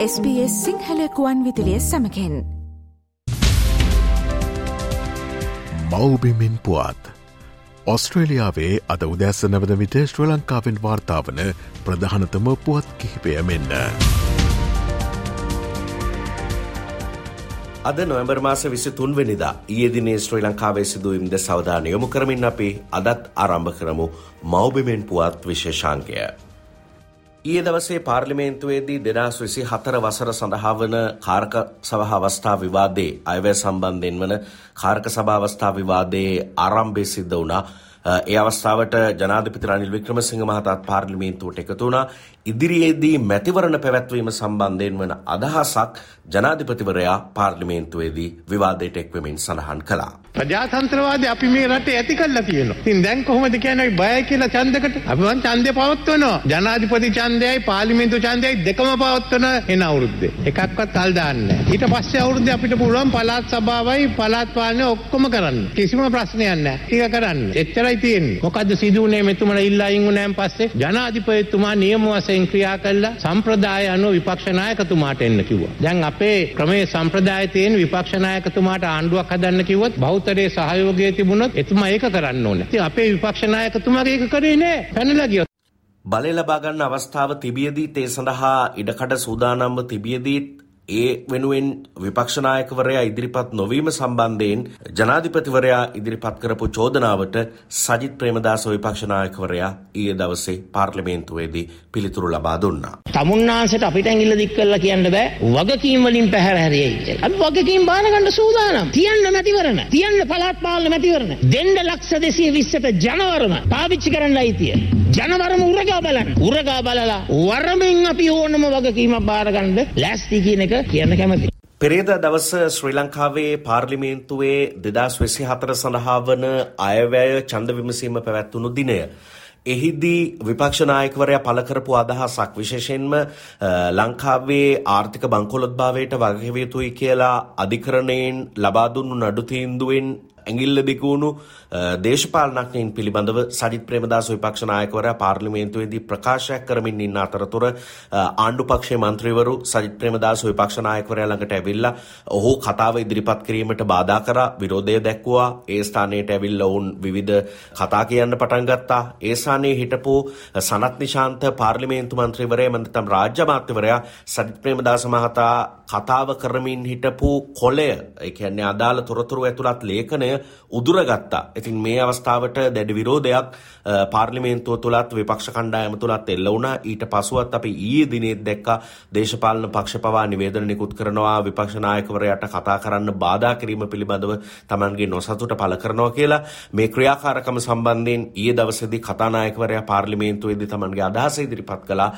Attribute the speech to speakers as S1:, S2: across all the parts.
S1: SBS සිංහලකුවන් විදිලිය සමකෙන්
S2: මවබිමින් පුවත් ඔස්ට්‍රේලියාවේ අද උදැස්ස නවද විට ශ්‍ර ලංකාවෙන් වාර්තාාවන ප්‍රධානතම පුවත් කිහිපය මෙන්න.
S3: අද නොවැම්බර් මාස විසි තුන්වෙනිදා ඒදිනේ ශ්‍රී ලංකාවේ සිදුවම්ද සවධාන යොමු කරමින් අපි අදත් ආරම්භ කරමු මෞබිමෙන් පුවත් විශේෂාංකය. ඊයේ දවසේ පාර්ලිමේන්තුවේදී දෙදස් විසි හතර වසර සඳහා වන කාර්ක සභහ අවස්ථා විවාදේ අයවැ සම්බන්ධයෙන් වන කාර්ක සභාවස්ථා විවාදයේ ආරම්භය සිද්ධ වුණා. ඒ අවස්ථාවට ජනාධිපති රනිල් වික්‍රමසිංහ මහතාත් පාර්ලිමේන්තුවට එකතු වුණා ඉදිරියේදී මැතිවරණ පැවැත්වීම සම්බන්ධයෙන් වන අදහසක් ජනාධිපතිවරයා පාර්ලිමේන්තුවේදී විවාදයට එක්වමින් සඳහන් කළා.
S4: ප්‍රජාතන්ත්‍රවාදය අපි මේ රටේ ඇති කරලා තියෙනවා. ඉතින් දැන් කොහොමද කියන්නේ බයයි කියලා ඡන්දකට? අපි වන් ඡන්දේ පවත්වනවා. ජනාධිපති ඡන්දයයි පාර්ලිමේන්තු ඡන්දයයි දෙකම පවත්වන එන අවුරුද්දේ. එකක්වත් කල් දාන්නේ නැහැ. ඊට පස්සේ අවුරුද්දේ අපිට පුළුවන් පළාත් සභාවයි පළාත් පාලනය ඔක්කොම කරන්න. කිසිම ප්‍රශ්නයක් නැහැ. ටික කරන්න. එච්චරයි තියෙන්නේ. මොකද්ද සිදුුනේ මෙතුමලා ඉල්ලා ඉංගු නැන් පස්සේ ජනාධිපතිතුමා නියම වශයෙන් ක්‍රියා කළා සම්ප්‍රදාය අනුව විපක්ෂ නායකතුමාට එන්න කිව්වා. දැන් අපේ ක්‍රමයේ සම්ප්‍රදාය තියෙන විපක්ෂ නායකතුමාට ආණ්ඩුවක් හදන්න කිව්වොත් බෞද්ධරේ සහයෝගය තිබුණොත් එතුමා ඒක කරන්න ඕනේ. ඉතින් අපේ විපක්ෂ නායකතුමාගේ ඒක කරේ නෑ. පැනලා ගියා.
S3: බලය ලබා ගන්න අවස්ථාව තිබියදීත් ඒ සඳහා ඉඩකඩ සූදානම්ව තිබියදීත් ඒ වෙනුවෙන් විපක්ෂනායකවරයා ඉදිරිපත් නොවීම සම්බන්ධයෙන් ජනාධිපතිවරයා ඉදිරිපත් කරපු චෝදනාවට සජිත් ප්‍රේමදාස විපක්ෂනායකවරයා ඊයේ දවසේ පාර්ලිමේන්තුවේදී පිළිතුරු ලබා දුන්නා.
S5: තමුන්නාන්සට අපිට ඇඟිල්ල දික් කරලා කියන්න බෑ වගකීම් වලින් පැහැර හැරියයි කියලා. අපි වගකීම් බාර ගන්න සූදානම්. තියන්න මැතිවරණ. තියන්න පළාත් පාලන මැතිවරණ. දෙන්න ලක්ෂ 220ට ජනවරම පාවිච්චි කරන්න අයිතිය. ජනවරම උරගා බලන්න. උරගා බලලා වරමින් අපි ඕනම වගකීමක් බාර ගන්න ලෑස්ති කියන එක කියන්න කැමති.
S3: පෙරේද දවස ශ්‍රී ලංකාවේ පාර්ලිමේන්තුවේ දෙදස් වෙසි හතර සඳහා වන අයවැය චන්ද විමසීම පැවැත්වුණු දිනය. එහිදී විපක්ෂනායකවරයා පලකරපු අදහසක් විශේෂෙන්ම ලංකාවේ ආර්ථික බංකොලොත්භාවයට වගහෙවයුතුයි කියලා අධිකරණයෙන් ලබාදුන්නු නඩු තීන්දුවෙන් ඇඟිල්ල දිකුණු දේශපාලනඥයින් පිළිබඳව සජිත් ප්‍රේමදාස විපක්ෂ නායකවරයා පාර්ලිමේන්තුවේදී ප්‍රකාශයක් කරමින් ඉන්න අතරතුර ආණ්ඩු පක්ෂයේ මන්ත්‍රීවරු සජිත් ප්‍රේමදාස විපක්ෂ නායකවරයා ළඟට ඇවිල්ලා ඔහු කතාව ඉදිරිපත් කිරීමට බාධා කරා විරෝධය දැක්වුවා ඒ ස්ථානයට ඇවිල්ලා ඔවුන් විවිධ කතා කියන්න පටන් ගත්තා. ඒ ස්ථානයේ හිටපු සනත් නිශාන්ත පාර්ලිමේන්තු මන්ත්‍රීවරයා මන්ත්‍රම් රාජ්‍ය අමාත්‍යවරයා සජිත් ප්‍රේමදාස මහතා කතාව කරමින් හිටපු කොලය ඒ කියන්නේ අදාළ තොරතුරු ඇතුළත් ලේඛනය උදුරගත්තා. ඉතින් මේ අවස්ථාවට දැඩි විරෝධයක් පාර්ලිමේන්තුව තුළත් විපක්ෂ කණ්ඩායම තුළත් එල්ල වුණා. ඊට පසුවත් අපි ඊයේ දිනේත් දැක්කා දේශපාලන පක්ෂ පවා නිවේදන නිකුත් කරනවා විපක්ෂ නායකවරයාට කතා කරන්න බාධා කිරීම පිළිබඳව Tamanගේ නොසතුට පළ කරනවා කියලා මේ ක්‍රියාකාරකම සම්බන්ධයෙන් ඊයේ දවසේදී කතානායකවරයා පාර්ලිමේන්තුවේදී Tamanගේ අදහස ඉදිරිපත් කළා.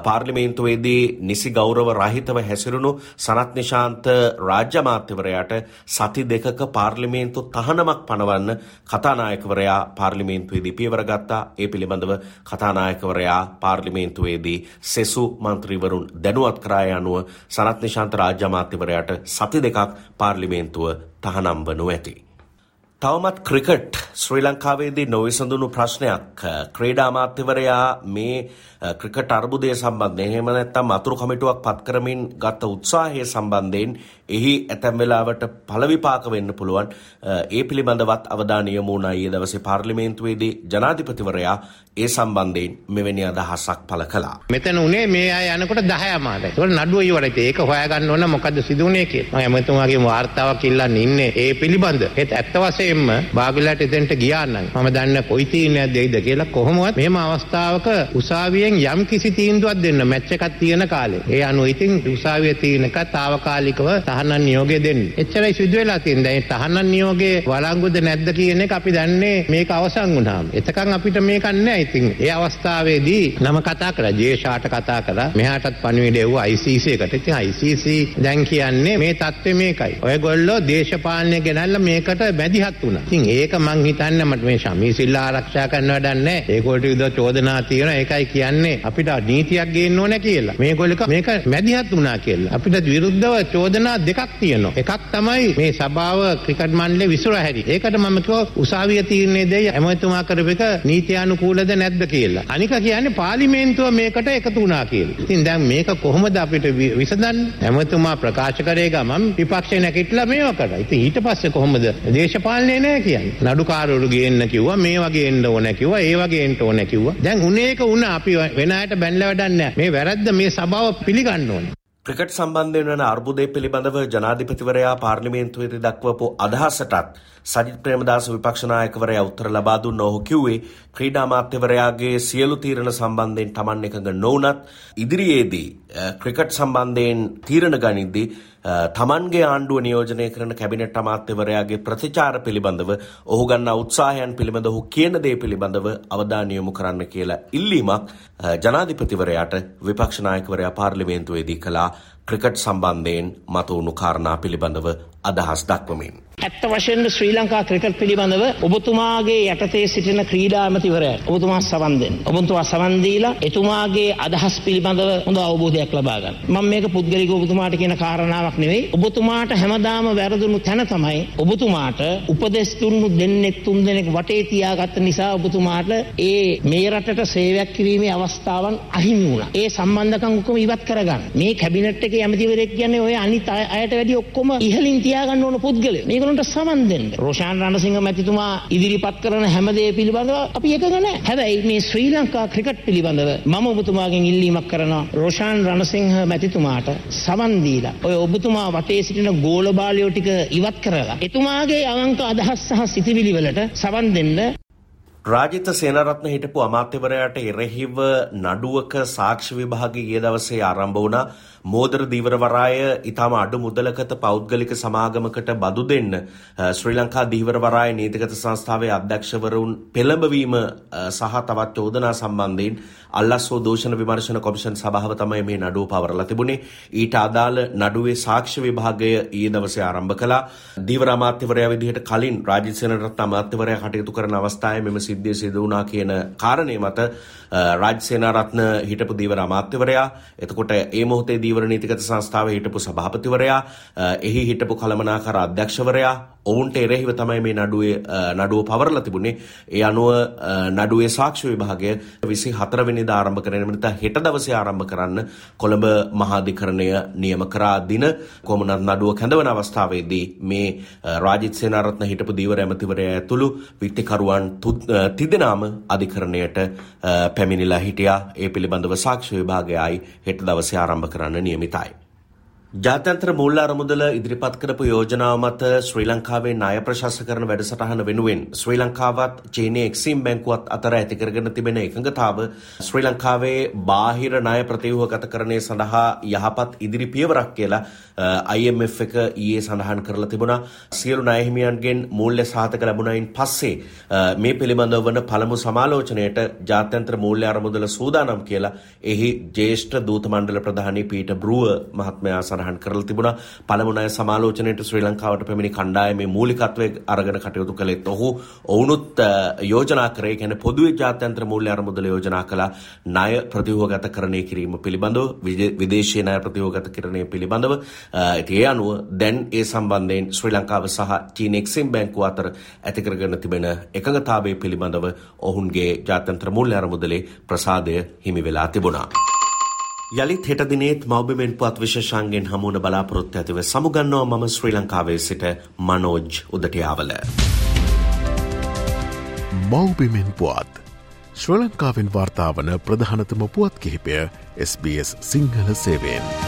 S3: පාර්ලිමේන්තුවේදී නිසි ගෞරව රහිතව හැසිරුණු සනත් නිශාන්ත රාජ්‍ය අමාත්‍යවරයාට සති දෙකක පාර්ලිමේන්තු තහනමක් පනවන්න කතානායකවරයා පාර්ලිමේන්තුවේදී පියවර ගත්තා. ඒ පිළිබඳව කතානායකවරයා පාර්ලිමේන්තුවේදී සෙසු මන්ත්‍රීවරුන් දැනුවත් කරා යනුව සනත් නිශාන්ත රාජ්‍ය අමාත්‍යවරයාට සති දෙකක් පාර්ලිමේන්තුව තහනම් වනු ඇති. තවමත් ක්‍රිකට් ශ්‍රී ලංකාවේදී නොවිසඳුණු ප්‍රශ්නයක් ක්‍රීඩා අමාත්‍යවරයා මේ ක්‍රිකට් අර්බුදය සම්බන්ධයෙන් එහෙම නැත්නම් අතුරු කමිටුවක් පත් කරමින් ගත උත්සාහය සම්බන්ධයෙන් එහි ඇතැම් වෙලාවට පළ විපාක වෙන්න පුළුවන් ඒ පිළිබඳවත් අවධානය යොමු වුණා ඊයේ දවසේ පාර්ලිමේන්තුවේදී ජනාධිපතිවරයා ඒ සම්බන්ධයෙන් මෙවැනි අදහසක් පළ කළා.
S4: මෙතන උනේ මේ අය යනකොට 10 මාදයි. ඒක නඩුව ඉවරයි. ඒක හොයාගන්න ඕන මොකද්ද සිදුුනේ කියලා. මම එතුමාගේ වාර්තාවක් ඉල්ලන්න ඉන්නේ ඒ පිළිබඳ. ඒත් ඇත්ත වශයෙන්ම බාගලට එතෙන්ට ගියා නම් මම දන්න කොයි තීරණයක් දෙයිද කියලා කොහොමවත් මෙහෙම අවස්ථාවක උසාවියෙන් යම් කිසි තීන්දුවක් දෙන්න මැච් එකක් තියෙන කාලේ. ඒ අනුව ඉතින් උසාවිය තියෙනක తాවකාලිකව තහනම් නියෝගය දෙන්න. එච්චරයි සිදු වෙලා තියෙන්නේ. දැන් තහනම් නියෝගයේ වළංගුද නැද්ද කියන එක අපි දන්නේ මේක අවසන් වුණාම. එතකන් අපිට මේක නැහැ. ඉතින් ඒ අවස්ථාවේදී නම කතා කරා ජේෂාට කතා කරා. මෙහාටත් පණිවිඩ එව්වා ICC එකට. ඉතින් ICC දැන් කියන්නේ මේ தත්ත්වය මේකයි. ඔයගොල්ලෝ දේශපාලනය ගෙනල්ලා මේකට මැදිහත් වුණා. ඉතින් ඒක මං හිතන්නේ මට මේ ශමීසිල්ල ආරක්ෂා කරන්න වැඩක් නැහැ. ඒගොල්ලෝ විරුද්ධ චෝදනා තියෙනවා. ඒකයි කියන්නේ අපිට නීතියක් ගේන්න ඕනේ කියලා. මේගොල්ලෝ මේක මැදිහත් වුණා කියලා. අපිට විරුද්ධව චෝදනා දෙකක් තියෙනවා. එකක් තමයි මේ සභාව ක්‍රිකට් මණ්ඩලේ විසුර හැරි. ඒකට මම කිව්වා උසාවිය තීරණය දෙයි ඇමතුමා කරපු එක නීත්‍යානුකූලද නැද්ද කියලා. අනික කියන්නේ පාර්ලිමේන්තුව මේකට එකතු වුණා කියලා. ඉතින් දැන් මේක කොහොමද අපිට විසඳන්නේ? ඇමතුමා ප්‍රකාශ කරේ ගමන් විපක්ෂේ නැගිටලා මේවා කරා. ඉතින් ඊට පස්සේ කොහොමද දේශපාලනේ නැහැ කියන්නේ. නඩුකාරවරු ගේන්න කිව්වා, මේ වගේ එන්න ඕන කිව්වා, ඒ වගේ එන්න ඕන කිව්වා. දැන් උනේ ඒක වුණා අපි වෙන අයට බැනලා වැඩක් නැහැ. මේ වැරද්ද මේ සභාව පිළිගන්න ඕනේ.
S3: ක්‍රිකට් සම්බන්ධයෙන් වන අර්බුදය පිළිබඳව ජනාධිපතිවරයා පාර්ලිමේන්තුවේදී දක්වපු අදහසටත් සජිත් ප්‍රේමදාස විපක්ෂ නායකවරයා උත්තර ලබා දුන්න ඔහු කිව්වේ ක්‍රීඩා අමාත්‍යවරයාගේ සියලු තීරණ සම්බන්ධයෙන් Taman එකඟ නොවුනත් ඉදිරියේදී ක්‍රිකට් සම්බන්ධයෙන් තීරණ ගනිද්දී තමන්ගේ ආණ්ඩුව නියෝජනය කරන කැබිනට් අමාත්‍යවරයාගේ ප්‍රතිචාර පිළිබඳව ඔහු ගන්නා උත්සාහයන් පිළිබඳ ඔහු කියන දේ පිළිබඳව අවධානය යොමු කරන්න කියලා ඉල්ලීමක් ජනාධිපතිවරයාට විපක්ෂ නායකවරයා පාර්ලිමේන්තුවේදී කළා. ක්‍රිකට් සම්බන්ධයෙන් මතුවුණු කාරණා පිළිබඳව අදහස් දක්වමින්.
S5: ඇත්ත වශයෙන්ම ශ්‍රී ලංකා ක්‍රිකට් පිළිබඳව ඔබතුමාගේ යටතේ සිටින ක්‍රීඩා ඇමතිවරයා ඔබතුමා සවන් දෙන්න. ඔබතුමා සවන් දීලා එතුමාගේ අදහස් පිළිබඳව හොඳ අවබෝධයක් ලබා ගන්න. මම මේක පුද්ගලිකව ඔබතුමාට කියන කාරණාවක් නෙවෙයි. ඔබතුමාට හැමදාම වැරදුණු තැන තමයි ඔබතුමාට උපදෙස් දුන්නු දෙන්නෙක් තුන් දෙනෙක් වටේ තියාගත්ත නිසා ඔබතුමාට ඒ මේ රටට සේවයක් කිරීමේ අවස්ථාවන් අහිමි වුණා. ඒ සම්බන්ධකම් ඔක්කොම ඉවත් කරගන්න. මේ කැබිනට් එකේ ඇමතිවරයෙක් කියන්නේ ඔය අනිත් අයට වැඩි ඔක්කොම ඉහළින් තියාගන්න ඕන පුද්ගලයෝ. මේක ඒගොල්ලන්ට සමන් දෙන්න. රෝෂාන් රණසිංහ මැතිතුමා ඉදිරිපත් කරන හැම දේ පිළිබඳව අපි එකග නැහැ. හැබැයි මේ ශ්‍රී ලංකා ක්‍රිකට් පිළිබඳව මම ඔබතුමාගෙන් ඉල්ලීමක් කරනවා රෝෂාන් රණසිංහ මැතිතුමාට සමන් දීලා ඔය ඔබතුමා වටේ සිටින ගෝල බාලයෝ ටික ඉවත් කරලා එතුමාගේ අවංක අදහස් සහ සිතිවිලි වලට සවන් දෙන්න
S3: රාජිත සේනරත්න හිටපු අමාත්‍යවරයාට එරෙහිව නඩුවක සාක්ෂි විභාගය ඊයේ දවසේ ආරම්භ වුණා. මෝදර දීවරවරාය ඊටම අඩු මුදලකට පෞද්ගලික සමාගමකට බදු දෙන්න ශ්‍රී ලංකා දීවරවරාය නීතිගත සංස්ථාවේ අධ්‍යක්ෂවරුන් පෙළඹවීම සහ තවත් චෝදනා සම්බන්ධයෙන් අල්ලස්සෝ දෝෂණ විමර්ශන කොමිෂන් සභාව තමයි මේ නඩුව පවරලා තිබුණේ. ඊට අදාළ නඩුවේ සාක්ෂි විභාගය ඊයේ දවසේ ආරම්භ කළා. දීවර අමාත්‍යවරයා විදිහට කලින් රාජිත් සේනරත්න අමාත්‍යවරයා කටයුතු කරන අවස්ථාවේ මෙම සිද්ධිය සිදු වුණා කියන කාරණේ මත රාජ් සේනාරත්න හිටපු දීවර අමාත්‍යවරයා එතකොට ඒ මොහොතේ දීවර නීතිගත සංස්ථාවේ හිටපු සභාපතිවරයා එහි හිටපු කළමනාකාර අධ්‍යක්ෂවරයා ඔවුන්ට එරෙහිව තමයි මේ නඩුවේ නඩුව පවරලා තිබුණේ. ඒ අනුව නඩුවේ සාක්ෂි විභාගය 24 වෙනිදා ආරම්භ කරගෙන නැත්නම් හෙට දවසේ ආරම්භ කරන්න කොළඹ මහාධිකරණය නියම කරා දින කොමුණත් නඩුව කැඳවන අවස්ථාවේදී මේ රාජිත් සේනාරත්න හිටපු දීවර ඇමතිවරයා ඇතුළු විත්තිකරුවන් තිදෙනාම අධිකරණයට පැමිණිලා හිටියා. ඒ පිළිබඳව සාක්ෂි විභාගයයි හෙට දවසේ ආරම්භ කරන්න නියමිතයි. ජාත්‍යන්තර මුල්ල අරමුදල ඉදිරිපත් කරපු යෝජනාව මත ශ්‍රී ලංකාවේ ණය ප්‍රශස්තකරණ වැඩසටහන වෙනුවෙන් ශ්‍රී ලංකාවත් චීනය එක්සීම් බැංකුවත් අතර ඇති කරගෙන තිබෙන එකඟතාව ශ්‍රී ලංකාවේ බාහිර ණය ප්‍රතිව්‍යුහගතකරණය සඳහා යහපත් ඉදිරි පියවරක් කියලා IMF එක ඊයේ සඳහන් කරලා තිබුණා. සියලු ණය හිමියන්ගෙන් මූල්‍ය සහතික ලැබුණයින් පස්සේ මේ පිළිබඳව වන පළමු සමාලෝචනයට ජාත්‍යන්තර මූල්‍ය අරමුදල සූදානම් කියලා එහි ජ්‍යෙෂ්ඨ දූත මණ්ඩල ප්‍රධානී පීටර් බ්‍රූව මහත්මයා සඳහන් කරලා තිබුණා. පළමු ණය සමාලෝචනයට ශ්‍රී ලංකාවට පැමිණි කණ්ඩායමේ මූලිකත්වයේ අරගෙන කටයුතු කළෙත් ඔහු. ඔවුනුත් යෝජනා කරේ කියන්නේ පොදුවේ ජාත්‍යන්තර මූල්‍ය අරමුදල යෝජනා කළා. ණය ප්‍රතිව්‍යුහගතකරණය කිරීම පිළිබඳව විදේශීය ණය ප්‍රතිව්‍යුහගතකරණය පිළිබඳව ඒ අනුව දැන් ඒ සම්බන්ධයෙන් ශ්‍රී ලංකාව සහ චීන එක්සිම් බැංකුව අතර ඇති කරගෙන තිබෙන එකඟතාවය පිළිබඳව ඔවුන්ගේ ජාත්‍යන්තර මූල්‍ය අරමුදලේ ප්‍රසාදය හිමි වෙලා තිබුණා. යළිත් හෙට දිනේත් මවබිමෙන් පුවත් විශේෂන්ගෙන් හමුවන බලාපොරොත්තු ඇතිව සමුගන්නව මම ශ්‍රී ලංකාවේ සිට මනෝජ් උදටයාවල.
S2: මවබිමෙන් පුවත් ශ්‍ර ලංකාවෙන් වාර්තාාවන ප්‍රධානතම පුවත් කිහිපය SBS සිංහල සේවෙන්.